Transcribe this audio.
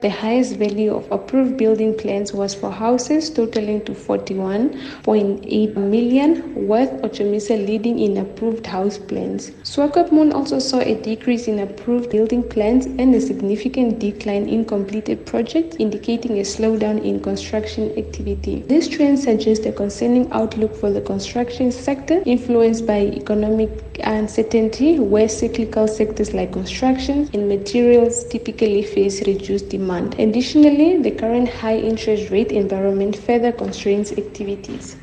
The highest value of approved building plans was for houses totaling to 41.8 million, worth Otjomuise leading in approved house plans. Swakopmund also saw a decrease in approved building plans and a significant decline in completed projects, indicating a slowdown in construction activity. This trend suggests a concerning outlook for the construction sector, influenced by economic uncertainty, where cyclical sectors like construction and materials typically face reduced demand demand. Additionally, the current high interest rate environment further constrains activities.